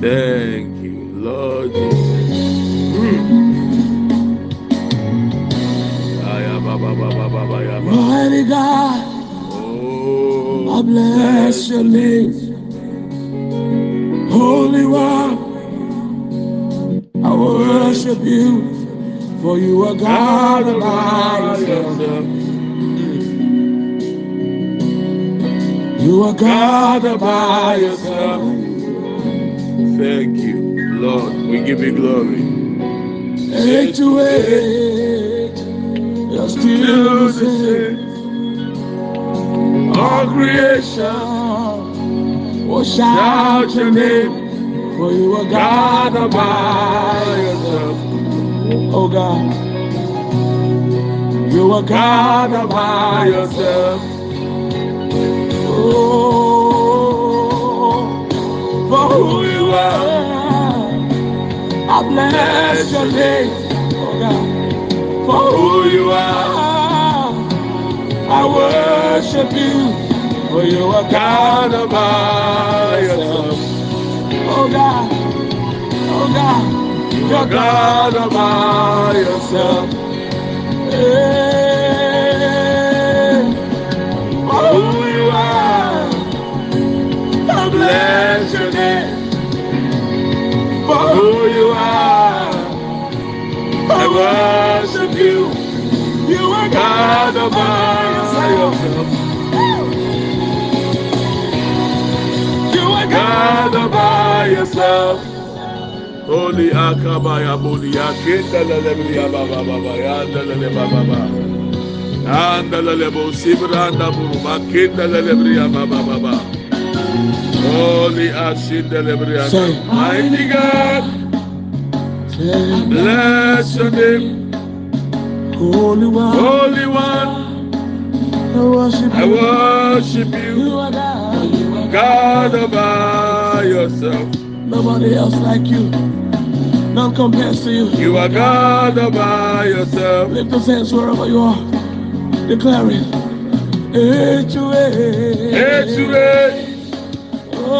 Thank you, Lord Jesus. Mighty God, Oh, I bless your name. Holy One, I worship you, for you are God God all by by yourself. yourself. You are God all by yourself. Thank you, Lord. We give you glory. Eight to eight, you're still the same. All creation, will shout your name, for you are God all by yourself. Oh God, you are God all by yourself. Oh, for who you are, I bless your name. Oh God, for who you are, I worship you. For you are God by yourself. Oh God, oh God, You you're God by yourself. Hey, for who you are, I bless. For who you are, I worship you. You are God all by yourself. You are God God by yourself. Holy akabaya bulia kinda lelebriya baba baba yanda lele baba baba. Anda lele bo sibranda buruma kinda lelebriya baba baba. Holy ashinda lebriya. Say, Mighty God, bless your name. Holy One, Holy One, I worship I you. worship You. God. By yourself. Nobody else like you. None compares to you. You are God by yourself. Lift those hands wherever you are. Declare it. H-U-A. H-U-A,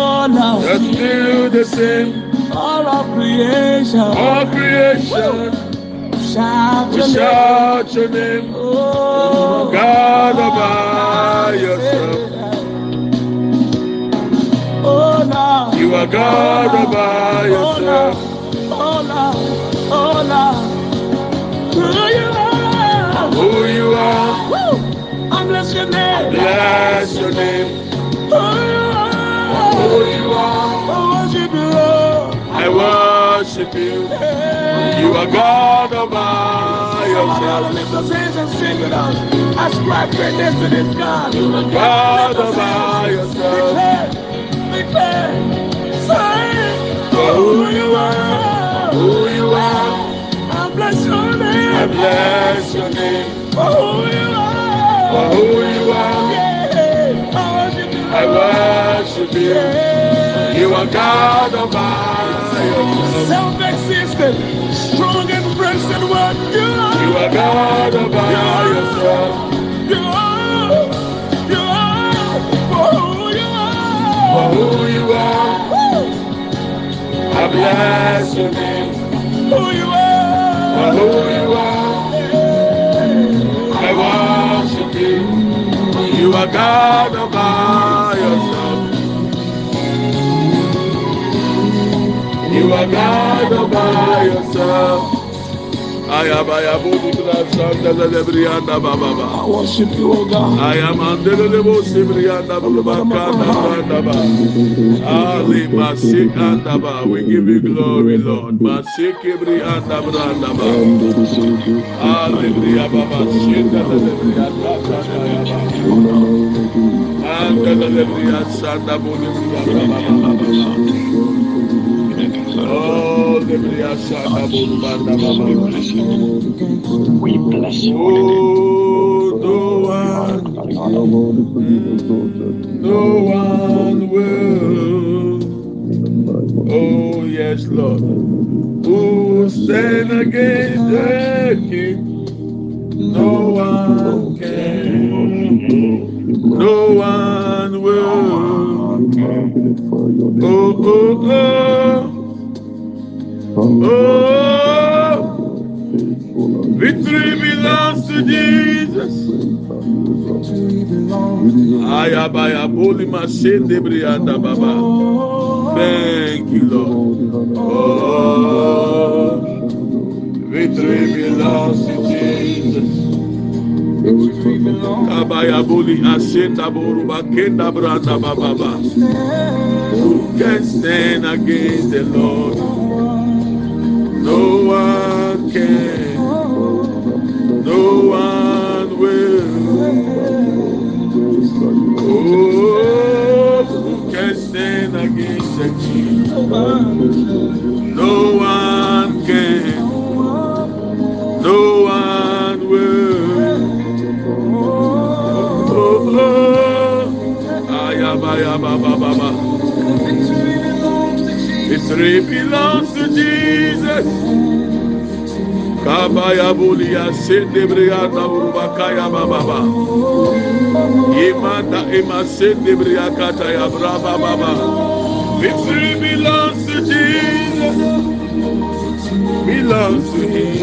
Oh, now. you're still the same. All of creation. All creation, Shout we your name. shout your name. Oh, God by yourself. Oh, now. You are God Oh, by Oh, yourself. Oh, now. Oh, now. Who you are. Who you are, Woo! I bless your name. bless your name. Who I worship you. You are God by Somebody yourself. lift those hands and sing with us. Ascribe greatness to this God. God Lift those by hands. yourself. Declare, declare, say, For who you are. Who you are, I bless your name. I bless your name. For who you are. For who you are, Yeah, I worship you. I worship you. You are God by yourself. Self-existent, strong and present one. You are. You are God by yourself. You are. You are. For who you are. For who you are, Woo. I bless your name. Who you are. For who you are, I worship you. You are God by yourself. You are God by yourself. Ayabaya budi brasanda lebrianda. I worship you, O God. I am andelebo sibrianda brandaba. Ali masik andaba. We give you glory, Lord. Masik ibri anda brandaba. Ali bria shinda lebrianda kanda Anda sanda bulubria baba. Oh, lebria sanda bulubanda baba. We bless you. Oh, no one, no one will. Oh, yes, Lord. Who stand against the king? No one can. No one will. Oh, oh, oh. oh. Oh, victory belongs to Jesus. Ayabaya boli masende brianda baba. Thank you, Lord. Oh, victory belongs to Jesus. Abaya boli asenda boruba kenda branda baba. Who can stand against the Lord? No one can. No one will. Oh, can stand against? No one can. No one will. Oh, oh. oh. Baba. Victory belongs to Jesus. Kabaya bulia sende briata urubakaya baba. Imanda ima sende briakata ya braba baba. Victory belongs to Jesus. Belongs to him.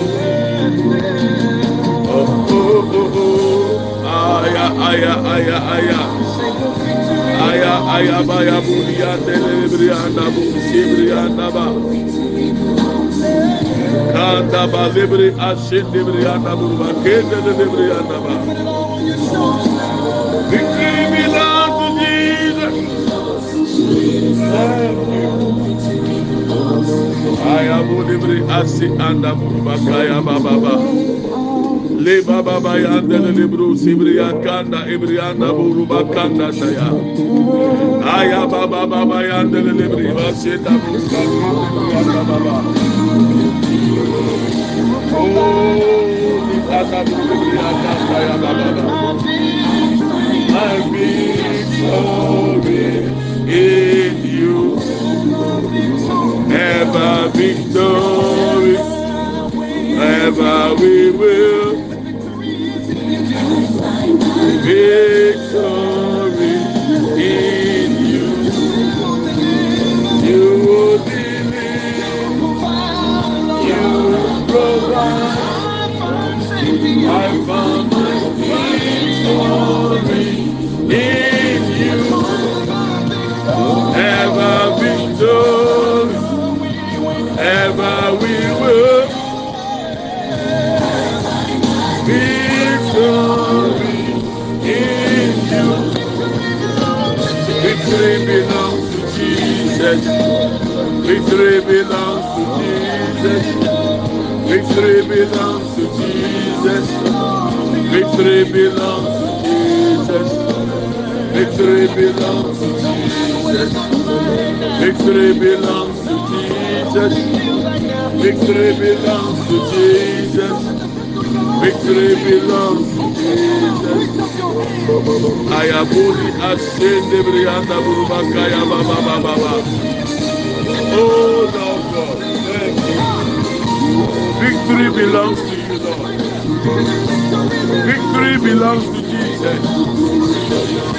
Oh, oh, oh, oh. Aya, aya, aya, aya. Aya ayaba ya buria telebria na busibria na ba. Kanda ba lebri ashin lebria na buba kende lebria na ba. Victory belongs to Jesus. Aya bu lebri ashi anda buba kaya ba ba ba. leba baba yanda lebru sibriya kanda ibriyanda buruba kanda saya aya baba baba yanda lebri basita baba baba oh ikata buruba kanda ya baba baba my victory in you. Ever victory. Ever we will. victory. Victory belongs to Jesus. Victory belongs to Jesus. Victory belongs to Jesus. Victory belongs to Jesus. Victory belongs to Jesus. Victory belongs to Jesus. Victory belongs to Jesus. Ayabuli ascende brianda burubakaya baba baba baba. Oh Lord God. Victory belongs to you, Lord. Victory belongs to Jesus.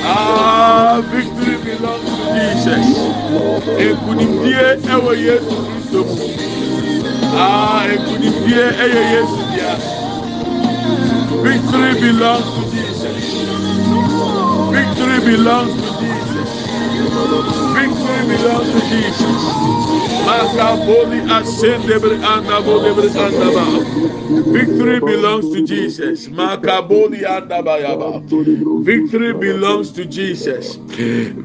Ah, victory belongs to Jesus. Ekunimdie ewe Yesu Kristo mu. Ah, ekunimdie eye Yesu dia. Victory belongs to Jesus. Victory belongs to. Victory belongs to Jesus. Victory belongs to Jesus. Victory belongs to Jesus.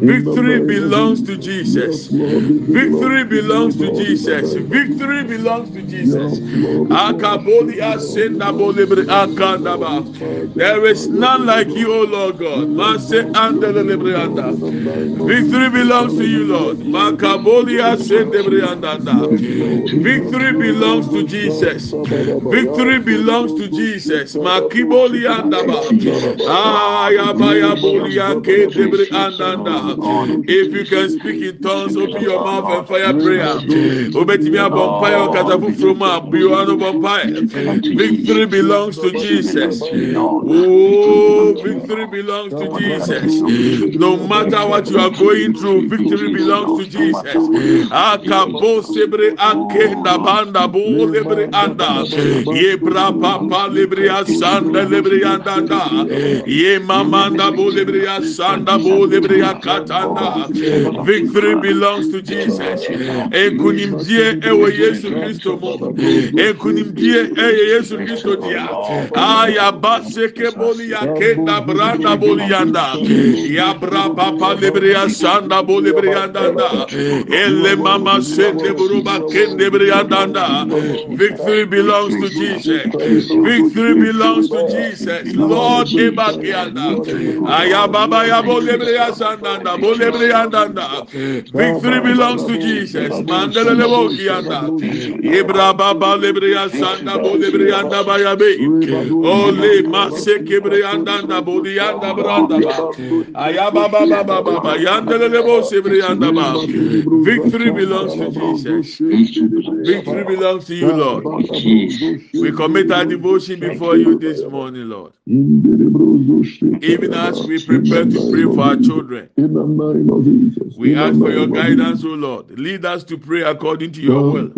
Victory belongs to Jesus. Victory belongs to Jesus. Victory belongs to Jesus. There is none like you, O Lord God. Victory belongs to you, Lord. Victory belongs to Jesus. Victory belongs to Jesus. Makiboliandaba. Ayabaya bolia kedebriandanda. If you can speak in tongues, open your mouth and fire prayer. Obetimi abompire okatafu from biwano bompire. Victory belongs to Jesus. Oh, victory belongs to Jesus. No matter what you are going through, victory belongs to Jesus. Ah, Akabo bosebre akenda banda bolebre anda. Ye bra papa lebre asanda lebre anda ye mamanda bolebre asanda bolebre akatanda. Victory belongs to Jesus. Ekunimdie ewe Yesu Kristo mo. Ekunimdie eye Yesu Kristo dia. Aya baseke boli akenda branda boli anda. Ya bra papa lebre asanda bolebre anda ele mama se Victory belongs to Jesus. Victory belongs to Jesus. Lord Ebakianda. Ayababa yabo lebreya sandanda. Bo lebreandanda. Victory belongs to Jesus. Mandele lebo kianda. Ibra baba lebreya sanda bo lebreanda bayabe. Ole mase kebriandanda bo dianda branda ba. Ayababa baba baba yandele lebo sebrianda. Victory belongs to Jesus. Victory belongs to you, Lord. We commit our devotion before you this morning, Lord. Even as we prepare to pray for our children, we ask for your guidance, O Lord. Lead us to pray according to your will.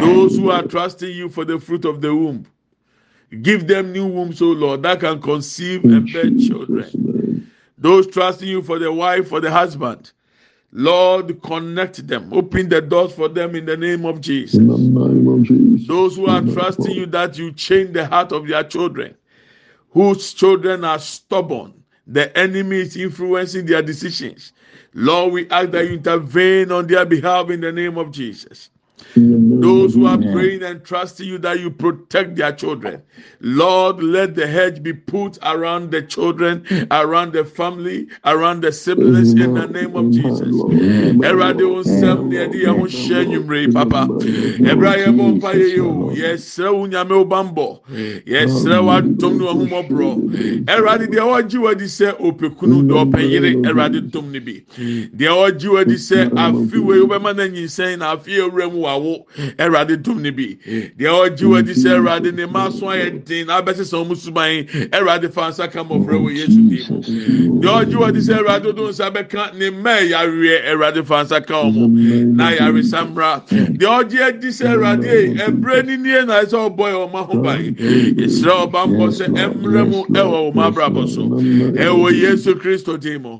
Those who are trusting you for the fruit of the womb, give them new wombs, O Lord, that can conceive and bear children. Those trusting you for the wife, for the husband, Lord, connect them. Open the doors for them in the name of Jesus. Those who are trusting you that you change the heart of their children, whose children are stubborn, the enemy is influencing their decisions. Lord, we ask that you intervene on their behalf in the name of Jesus. Those who are praying and trusting you that you protect their children. Lord, let the hedge be put around the children, around the family, around the siblings in the name of Jesus. Erade onsɛm ne ɛde yɛn ho hyɛ nwumire papa. Ɛbra yɛ bɔ mpa yɛ yi o. Yɛsrɛ wo nyame wo bambɔ. Yɛsrɛ wo adom ne wahomɔborɔ. Ɛwurade deɛ ɔgye wadi sɛ opekunu deɛ ɔpɛ yere ɛwurade dom ne bi. Deɛ ɔgye wadi sɛ afi wei wobɛma no nyinsɛn na afi ewura mu wawo ɛwurade dom ne bi. Deɛ ɔgye wadi sɛ ɛwurade mm-hmm. ne ma so ayɛ den na abɛsesa wɔn suban ɛwurade fa nsa ka mmɔfra wɔ yesu dim. Deɛ ɔgye wadi sɛ ɛwurade do nsa bɛka ne mma ɛyareɛ ɛwurade fa nsa ka wɔn na ayaresa mmra. Deɛ ɔgye adi sɛ ɛwurade ɛbrɛ ni nie na ɛsɛ ɔbɔ yɛ wɔn ho ban. Yɛsrɛ ɔba mbɔ sɛ ɛmrɛ mu ɛwɔ wɔn abrabɔ so. Ɛwɔ yesu kristo dim mu.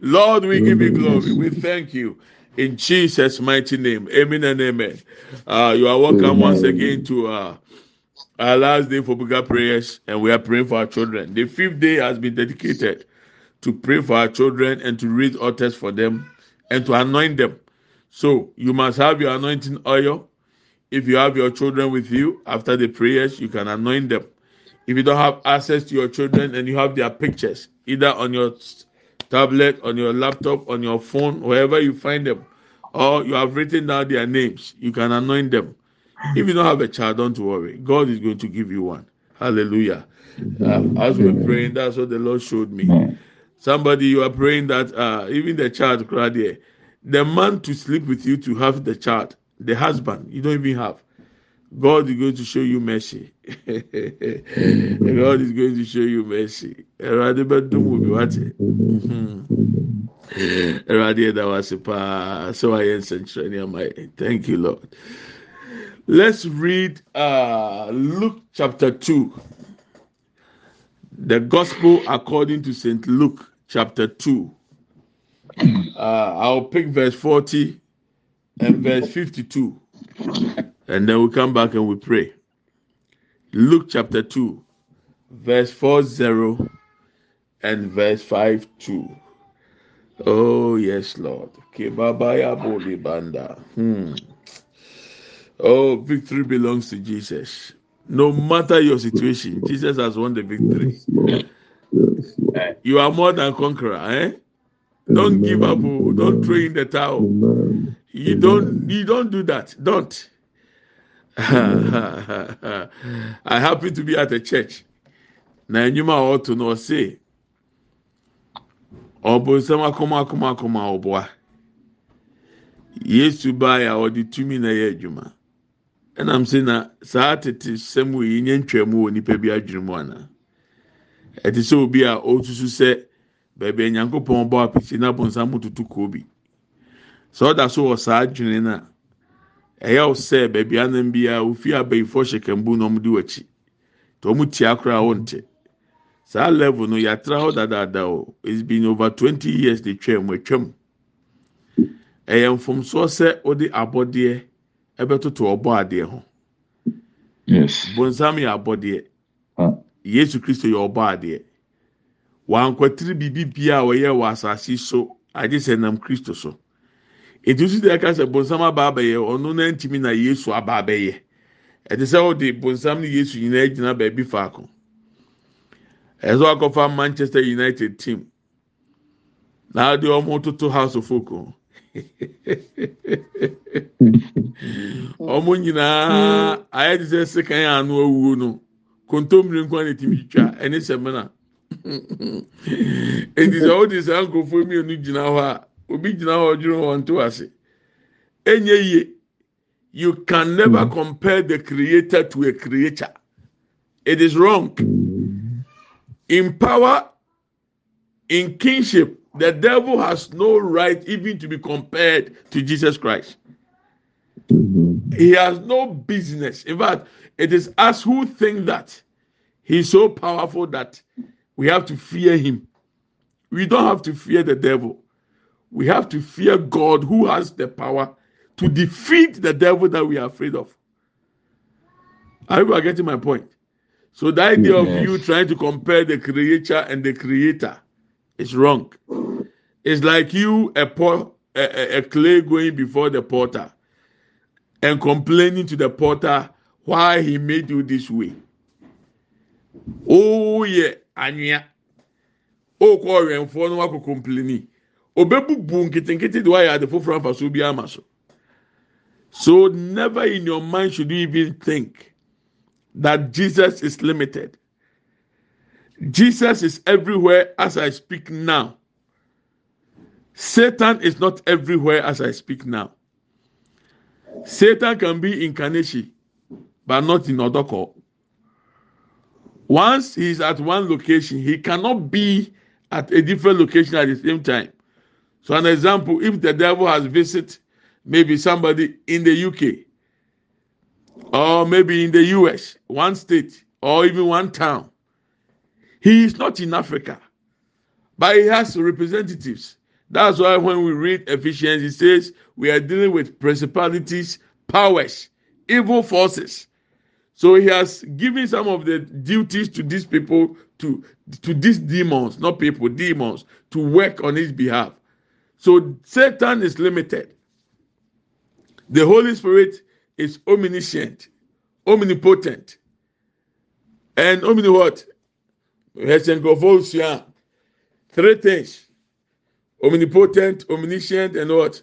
Lord, we give you glory. We thank you. In Jesus' mighty name, Amen and Amen. Uh, you are welcome once again to uh, our last day for bigger prayers, and we are praying for our children. The fifth day has been dedicated to pray for our children and to read authors for them and to anoint them. So you must have your anointing oil. If you have your children with you after the prayers, you can anoint them. If you don't have access to your children and you have their pictures, either on your tablet, on your laptop, on your phone, wherever you find them, or you have written down their names, you can anoint them. If you don't have a child, don't worry. God is going to give you one. Hallelujah. Um, as we're praying, that's what the Lord showed me. Somebody, you are praying that uh, even the child. The man to sleep with you to have the child, the husband, you don't even have. God is going to show you mercy. God is going to show you mercy. Erade bɛdum wo bi wate. Erade sɛ wayɛ nsɛnkyerɛnne ama. Thank you Lord. Let's read uh, Luke chapter two. The Gospel according to Saint Luke chapter two. Uh, I'll pick verse forty and verse fifty-two. And then we come back and we pray. Luke chapter 2, verse 40 and verse 5 2. Oh, yes, Lord. Kebabaya boli banda. Hmm. Oh, victory belongs to Jesus. No matter your situation, Jesus has won the victory. You are more than conqueror, eh? Don't give up. oh. Don't throw in the towel. You don't. You don't do that. Don't. I happen to be at a church. Na enyuma a ɔto na ɔse ɔbɔnsɛm akɔmɔ akɔmɔ akɔmɔ ɔboa. Yesu baa a ɔde tumi na ɛyɛ adwuma. Ɛnam sɛ na saa tete sɛm wɔ yi nye ntwam wɔ nipa bi adwene mu ana. Ɛte sɛ obi a ɔtusu sɛ baabi a nyankopɔn bɔ apiti na bɔnsam tutu kɔɔ bi. Sɛ ɔda so wɔ saa adwene na ɛyɛ wo sɛ baabi anam biara ofi abɛyifoɔ hyɛ na ɔmo di w'akyi nti ɔmo tia koraa wɔnte. Saa level no yɛatra hɔ dadaada o. It's been over twenty years de twɛm atwam. Ɛyɛ mfomsoɔ sɛ ɔde abɔdeɛ ɛbɛtoto ɔbɔ adeɛ ho. Yes. bonsam yɛ abɔdeɛ. Ah. yesu kristo yɛ ɔbɔ adeɛ. Wankwatiri biribi bia a wɔyɛ wɔ asase so agye sɛ nam kristo so. Etu si deɛ ɛka sɛ bonsam aba abɛyɛ ɔno na ntumi na yesu aba abɛyɛ ɛte sɛ ɔde bonsam ne yesu nyinaa gyina baabi faako ɛsɛ wakɔfa manchester united team. Na ɔde wɔn toto house of folk wɔn nyinaa ayɛ te sɛ sekan ano awuo no kontomire nkwa na timi twa ɛne sɛmina eti sɛ ɔde saa nkurɔfoɔ mmienu gyina hɔ a obi gyina hɔ ɔdwere wɔn to ase. Enye yie. You can never hmm. compare the creator to a creator it is wrong. In power in kingship the devil has no right even to be compared to jesus christ. He has no business. In fact it is us who think that. He's so powerful that we have to fear him. We don't have to fear the devil we have to fear god who has the power to defeat the devil that we are afraid of are you getting my point so the idea of you trying to compare the creator and the creator is wrong it's like you a, pot, a, a, clay going before the potter and complaining to the potter why he made you this way. Oh yeah, anya. Oh, call reinforce no wako complaining. Obebubu nketenkete de wayɛ ade foforɔ afa so bi ama so. So never in your mind should you even think that Jesus is limited. Jesus is everywhere as I speak now. Satan is not everywhere as I speak now. Satan can be in Kaneshie, but not in Odorkor. Once he is at one location, he cannot be at a different location at the same time. So, an example: if the devil has visited maybe somebody in the UK, or maybe in the US, one state, or even one town, he is not in Africa, but he has representatives. That's why when we read Ephesians, it says we are dealing with principalities, powers, evil forces. So he has given some of the duties to these people, to, to these demons, not people, demons, to work on his behalf. So Satan is limited. The Holy Spirit is omniscient, omnipotent, and omni what? Three things omnipotent, omniscient, and what?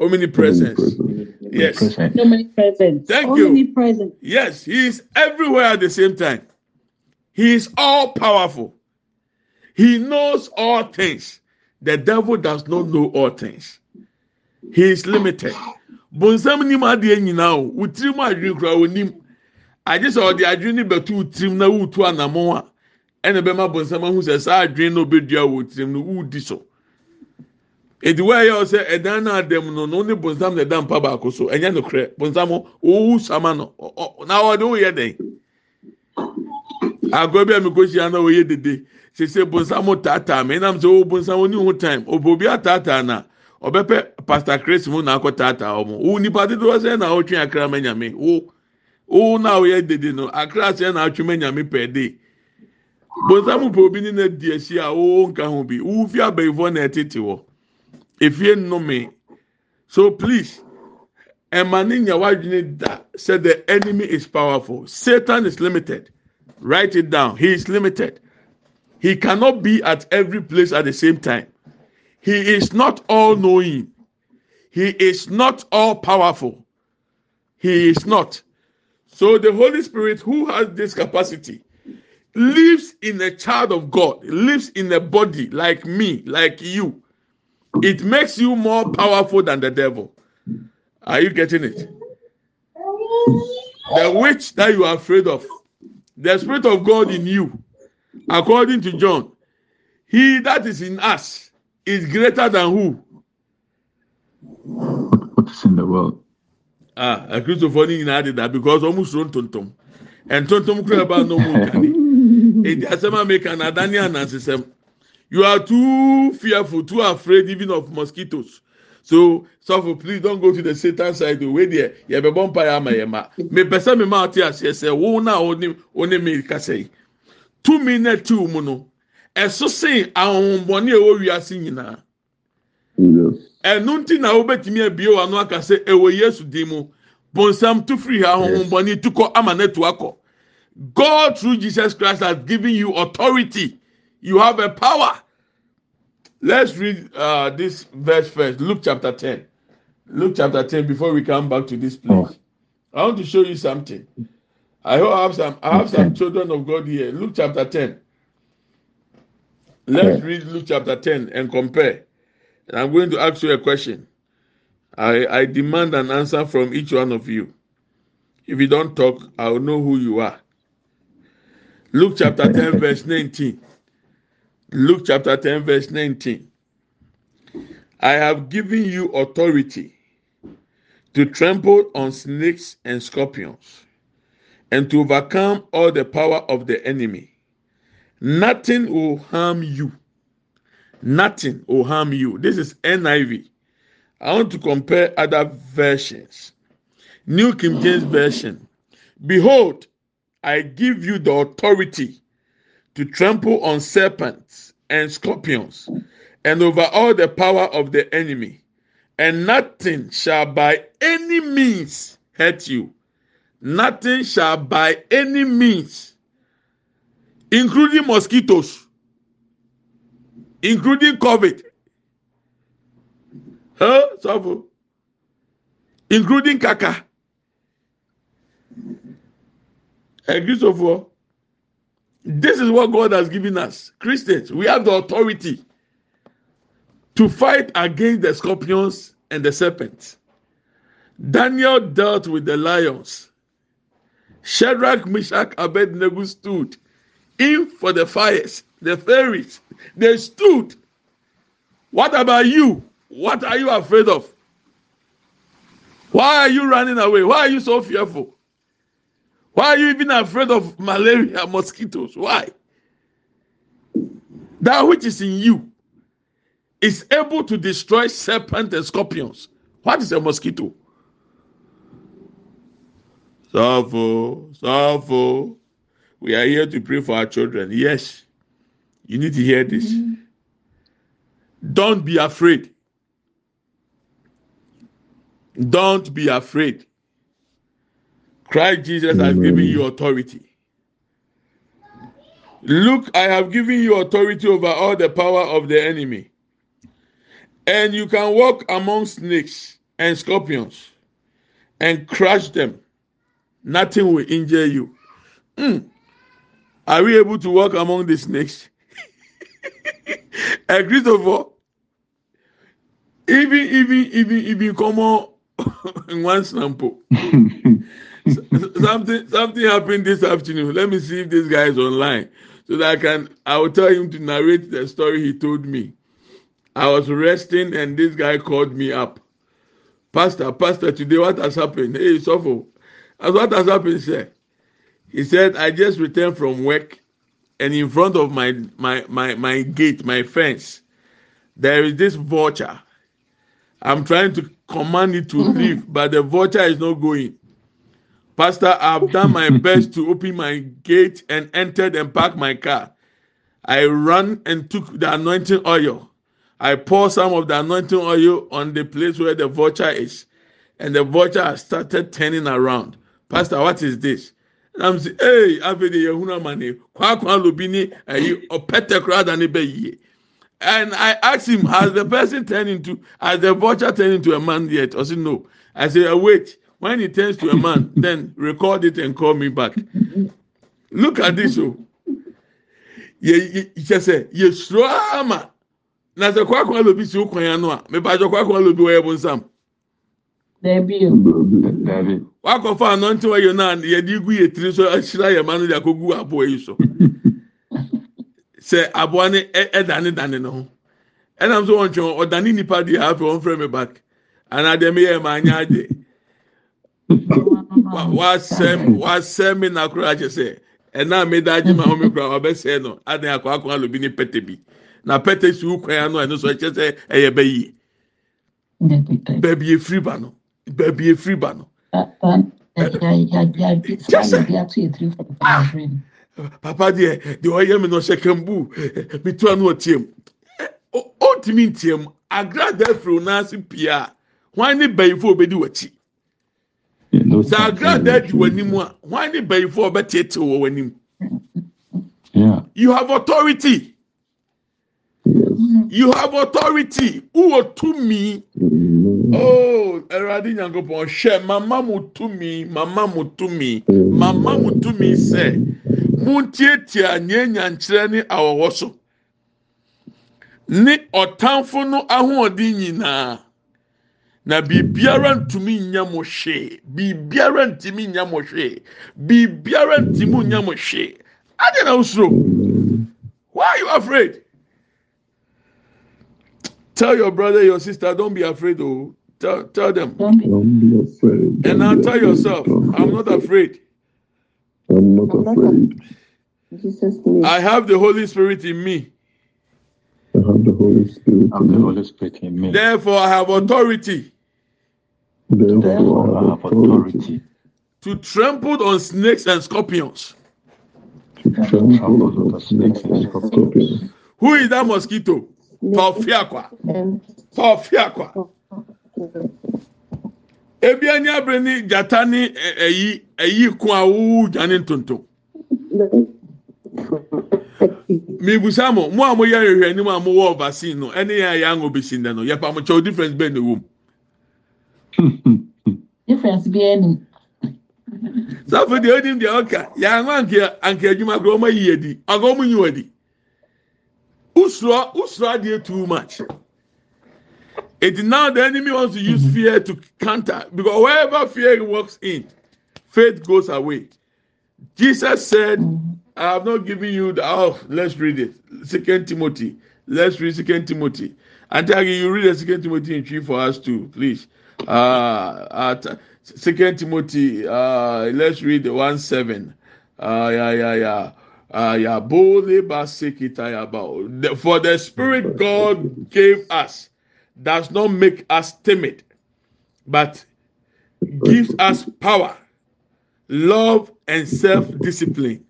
Omnipresence. Yes. Present. Omnipresent. Thank you. Omnipresent. Yes, he is everywhere at the same time. He is all powerful. He knows all things. The devil does not know all things. He is limited. Bonsam nim adeɛ nyinaa o, wotiri mu adwene kura onim. Agye sɛ ɔde adwene ne bɛto wotiri na wotu anamɔ a, ɛna bɛma bonsam ahu sɛ saa adwene na obedua wotiri mu no wodi so. Edi wa yɛ ɔsɛ ɛdan na adam no no ne bonsam na ɛda mpa baako so ɛnyɛ no korɛ bonsam owu sama no na ɔde oyɛ dɛn agorɔ bi a mi ko hyia na oyɛ dede sese taataa sɛ time. Obi ataataa na ɔbɛpɛ mu taataa ɔmo nipa na ɔtwe akra nyame. Na oyɛ dede no akra na atwe nyame pɛ de pɛ obi na di nka ho bi. Fi na ɛtete hɔ efie nnome so please ɛma ne nya wadwene da sɛ the enemy is powerful. Satan is limited. Write it down. He is limited he cannot be at every place at the same time. He is not all knowing he is not all powerful he is not. So the holy spirit who has this capacity lives in a child of god lives in a body like me like you. It makes you more powerful than the devil. Are you getting it? The witch that you are afraid of, the spirit of God in you, according to John, he that is in us is greater than who? What is in the world? ah akristofoɔ no nyinaa deda because ɔmo soro ntontom ntontom kura ba na ɔmo dwane edi asɛm a meka na adane anansesɛm you are too fearful too afraid even of mosquitoes. So sọfọ please don't go to the satan side. O wey deɛ yɛ bɛ bɔ mpa yɛ ama yɛ ma mepɛ sɛ mema ɔte aseɛ sɛ wo na ɔne ɔne mi kasa yi tumi na tiw mu no ɛso sen ahohombɔne a ɛwɔ wiase nyinaa. Ɛnu nti na wobɛtumi abie wɔn ano aka sɛ ɛwɔ yesu din mu. Bonsam tu firi ha ahohombɔne tu kɔ ama ne to akɔ. God through jesus christ has given you authority. You have a power. Let's read uh, this verse first luke chapter ten. Luke chapter ten before we come back to this place. I want to show you something i hope i have some i have some children of god here. Luke chapter ten. Let's read luke chapter ten and compare. And i'm going to ask you a question. I i demand an answer from each one of you. If you don't talk i will know who you are. Luke chapter ten verse nineteen. Luke chapter ten verse nineteen. I have given you authority to trample on snakes and scorpions and to overcome all the power of the enemy. Nothing will harm you. Nothing will harm you. This is niv i want to compare other versions. New king james version. Behold i give you the authority to trample on serpents and scorpions and over all the power of the enemy and nothing shall by any means hurt you nothing shall by any means including mosquitoes including covid huh? Sọfọ including kaka ẹgbẹsọfọ this is what god has given us. Christians we have the authority to fight against the scorpions and the serpents. Daniel dealt with the lions shadrach meshach abednego stood in for the fires the fairies. They stood. What about you? What are you afraid of? Why are you running away? Why are you so fearful? Why are you even afraid of malaria mosquitoes? Why? That which is in you is able to destroy serpents and scorpions. What is a mosquito Suffer, suffer. We are here to pray for our children. Yes, you need to hear this. Mm-hmm. Don't be afraid. Don't be afraid. Christ Jesus has given you authority. Look, I have given you authority over all the power of the enemy. And you can walk among snakes and scorpions and crush them. Nothing will injure you. Mm. Are we able to walk among the snakes? and Christopher, even even even even come on in one sample. something something happened this afternoon. Let me see if this guy is online so that I can I will tell him to narrate the story he told me. I was resting and this guy called me up. Pastor, Pastor, today what has happened? Hey, Sopho. As what has happened, sir? He said, I just returned from work and in front of my my my my gate, my fence, there is this vulture. I'm trying to command it to mm-hmm. leave, but the vulture is not going. Pastor, I've done my best to open my gate and entered and park my car. I ran and took the anointing oil. I poured some of the anointing oil on the place where the vulture is, and the vulture started turning around. Pastor, what is this? And I'm saying, hey, Avede Yehuna Mane, kwa kwa lobini, ayi, opete krada ne be ye. And I asked him, has the person turned into, has the vulture turned into a man yet? I said, no. I said, oh, wait, when he turns to a man, then record it and call me back. Look at this, oh. Ye, ye, say, ye ama. Na sɛ kwa kwa lobi si okwan ya no a, mepatɔ kwa kwa lobi wɔ yɛ bonsam. Dabi o. David. Wakɔfa anɔnten wɔyɛ no a yɛde gu yɛ tiri so ahyira yɛ ma no de akɔgu aboa yi so. Sɛ aboa no ɛ- ɛdane dane ne ho. Ɛnam so wɔn twɛn ɔdane nipa deɛ afɛ wɔn fɛ mi back. Anaa deɛ mi yɛ ma anya agye. Wasɛm wasɛm mi na kora akyɛ sɛ ɛna mi da agye ma ho mi kora wabɛsɛ no. Adan akɔ akɔ alo bi ne pɛtɛ bi? Na pɛtɛ si wo kwan ano ɛno so ɛkyɛ sɛ ɛyɛ bɛ yie baabi efiri ba no. Baabi efiri ba no papa deɛ deɛ ɔyɛ mi na ɔhyɛ kambu mi to ano ɔtie mu ɔntumi ntie mu agrada efiri n'ase pia wɔn ne bɛyifo obedi wɔkyi sɛ agrada di w'anim a wɔn ne bɛyifo ɔbɛtete wɔ w'anim you have authority you have authority. Wúwo tumi oh ẹrọadé nyankopɔn hwɛ mama mu tumi mama mu tumi mama mu tumi sɛ mu tietia nye nyankyerɛ ne awɔwɔ so. Ne ɔtanfo no ahoɔden nyinaa na biribiara ntumi nya mo hwee biribiara ntumi nya mo hwee biribiara ntumi nya mo hwee adi na osoro why are you afraid. Tell your brother, your sister, don't be afraid. Oh, tell, tell them. Don't be afraid. And now tell yourself, I'm not afraid. I'm not afraid. Jesus name. I have the Holy Spirit in me. I have the Holy Spirit I'm in the me. Holy Spirit in me. Therefore, I have authority Therefore, Therefore, I have authority to trample on snakes and scorpions. to trample on snakes and scorpions. Who is that mosquito? Tọfiakwa. Tọfiakwa. Ebi ani abiri ni jata ni ẹyi ẹyi kun awu jani ntonto. Mibusa mo, mo a mo yẹ ahwehwẹ ni mo a mo wọ vaccine no, ẹni yẹn a ango besi ndẹ no, yẹ pa mo kyɛw difference bẹ́ẹ̀ na ewu mu. difference bi ɛni sáfù deɛ onim deɛ ɔka yàrá anke anke adwuma kora ɔmo ayi adi ɔga ɔmo nyi adi usoro usoro adeɛ too much. It now the enemy wants to use fear to counter because wherever fear walks in faith goes away. Jesus said i have not given you the oh let's read it. Second timothy. Let's read second timothy. And again, you read the second timothy in three for us too please. Uh at second timothy uh let's read the one seven. Uh yeah yeah yeah yeah Bole basekita ya ba. The- for the spirit god gave us does not make us timid but gives us power love and self-discipline.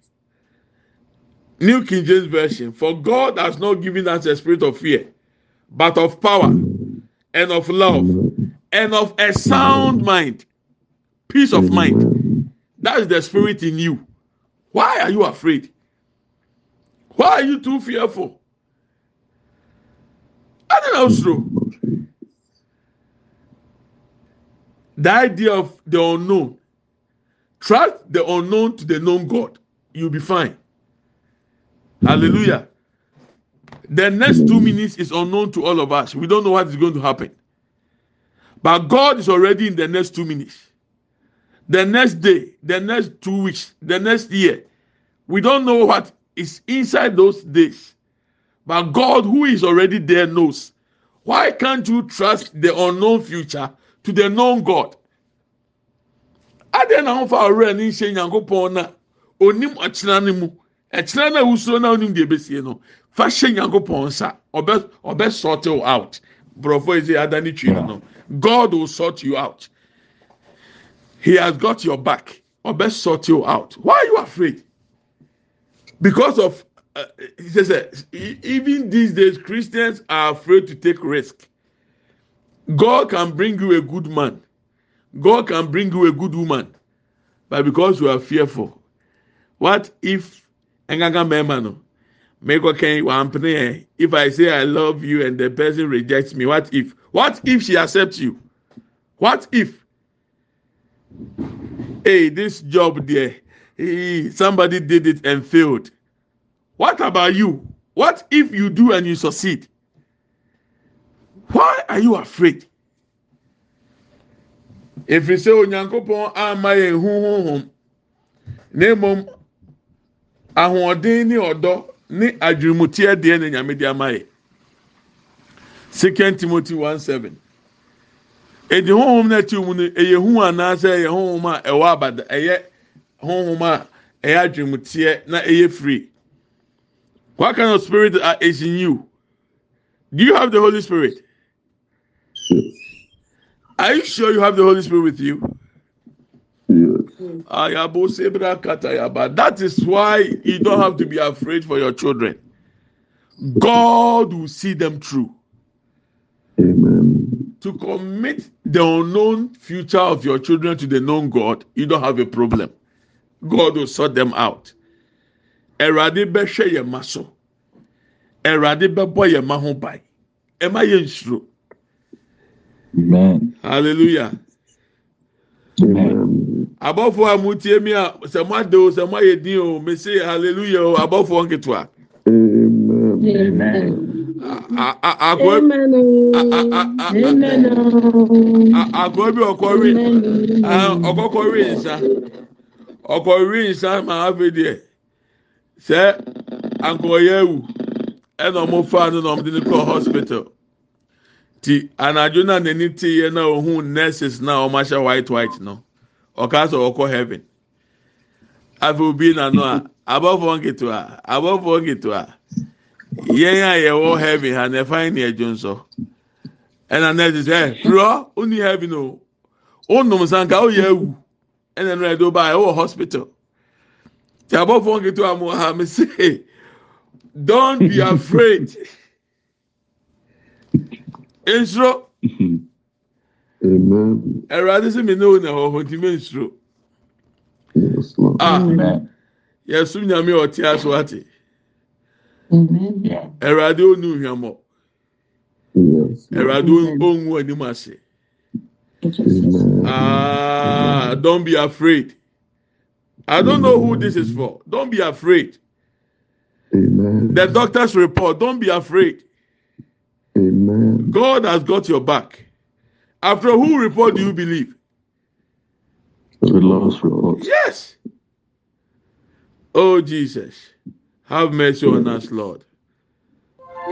New king james version for god has not given us a spirit of fear but of power and of love and of a sound mind. Peace of mind. That is the spirit in you. Why are you afraid why are you too fearful? I don't know true the idea of the unknown. Trust the unknown to the known god. You'll be fine. Hallelujah. The next two minutes is unknown to all of us. We don't know what is going to happen. But god is already in the next two minutes. The next day the next two weeks the next year we don't know what is inside those days. But god who is already there knows. Why can't you trust the unknown future to the known god? Adeɛ na ahofa awura ne nhyɛ nyankopɔn na onim ɔkyena no mu. Ɛkyena no a wusoro na onim deɛ ebesie no. Fa hyɛ nyankopɔn nsa. Ɔbɛ ɔbɛ sort you out. Borɔfo yi sɛ ada twi no god will sort you out. He has got your back. Ɔbɛ sort you out. Why are you afraid because of uh, he says uh, even these days christians are afraid to take risk. God can bring you a good man. God can bring you a good woman. But because you are fearful what if enganga mema no? Okay wampene eh, if i say i love you and the person rejects me what if? What if she accepts you? What if? Hey this job there hey, somebody did it and failed. What about you? What if you do and you succeed? Why are you afraid? Efiri sɛ onyankopɔn ama yɛn huhuhum. Na mmom ahoɔden ne ɔdɔ ne adwirimuteɛ deɛ na nyame de ama yɛ second timothy one seven. Edi honhom na ti mu no ɛyɛ hu anaasɛ ɛyɛ honhom a ɛwɔ abada ɛyɛ honhom a ɛyɛ adwemteɛ na ɛyɛ free what kind of spirit is in you do you have the holy spirit are you sure you have the holy spirit with you. Ah, Katayaba. That is why you don't have to be afraid for your children. God will see them through. Amen. To commit the unknown future of your children to the known God, you don't have a problem. God will sort them out. Ẹ̀rọ̀adé bẹ́ hwẹ́ yẹn ma so. Ẹ̀rọ̀adé bẹ́ bọ́ yẹn ma ho ban. Ẹ má yẹ nsuro. Amen. Hallelujah. Amen. Abọ́fo a mo tie mi a sẹ mo ade o sẹ mo ayẹ din o me say hallelujah o abọ́fo nketewa. Amen. Amen. A- a- Akọ Amen. a- a- a- a- Amen. a- akọ bi ọkọ ri ah, ọkọkọ ri nsa ọkọ ri nsa ma afẹ deɛ sɛ ankɔyɛ ewu ɛna ɔmo fa no na ɔmo de no kɔ hospital. Ti anadwo na n'ani ti yɛ na ohun nurses na ɔmo ahyɛ white white no. Ɔka sɛ ɔkɔ heaven. Afɛ obi na a abɔfo nketewa abɔfo nketewa yɛn a yɛwɔ heaven ha na ɛfa ne ɛdwo nsɔ ɛna nurses ɛ kuro oni heaven o onom sanka oyɛ ewu ɛna ɛno ɛdo ba ɛwɔ hospital. Tí abɔfo nketewa mu ha mi say don't be afraid. Nsoro Amen. ɛwurade sɛ mi ne wo na ɛwɔ hɔ nti mi nsoro ah. Amen. yɛsum nyame a ɔte aso ate ɛwurade onu hwɛmɔ ɛwurade onwu anim ase. Ah don't be afraid. I don't know who this is for. Don't be afraid. Amen. the doctor's report don't be afraid. Amen. god has got your back. After who report do you believe? The last report. yes. Oh jesus. Have mercy on us lord.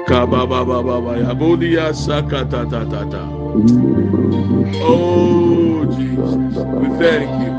Kabababababa sakatatata oh jesus. We thank you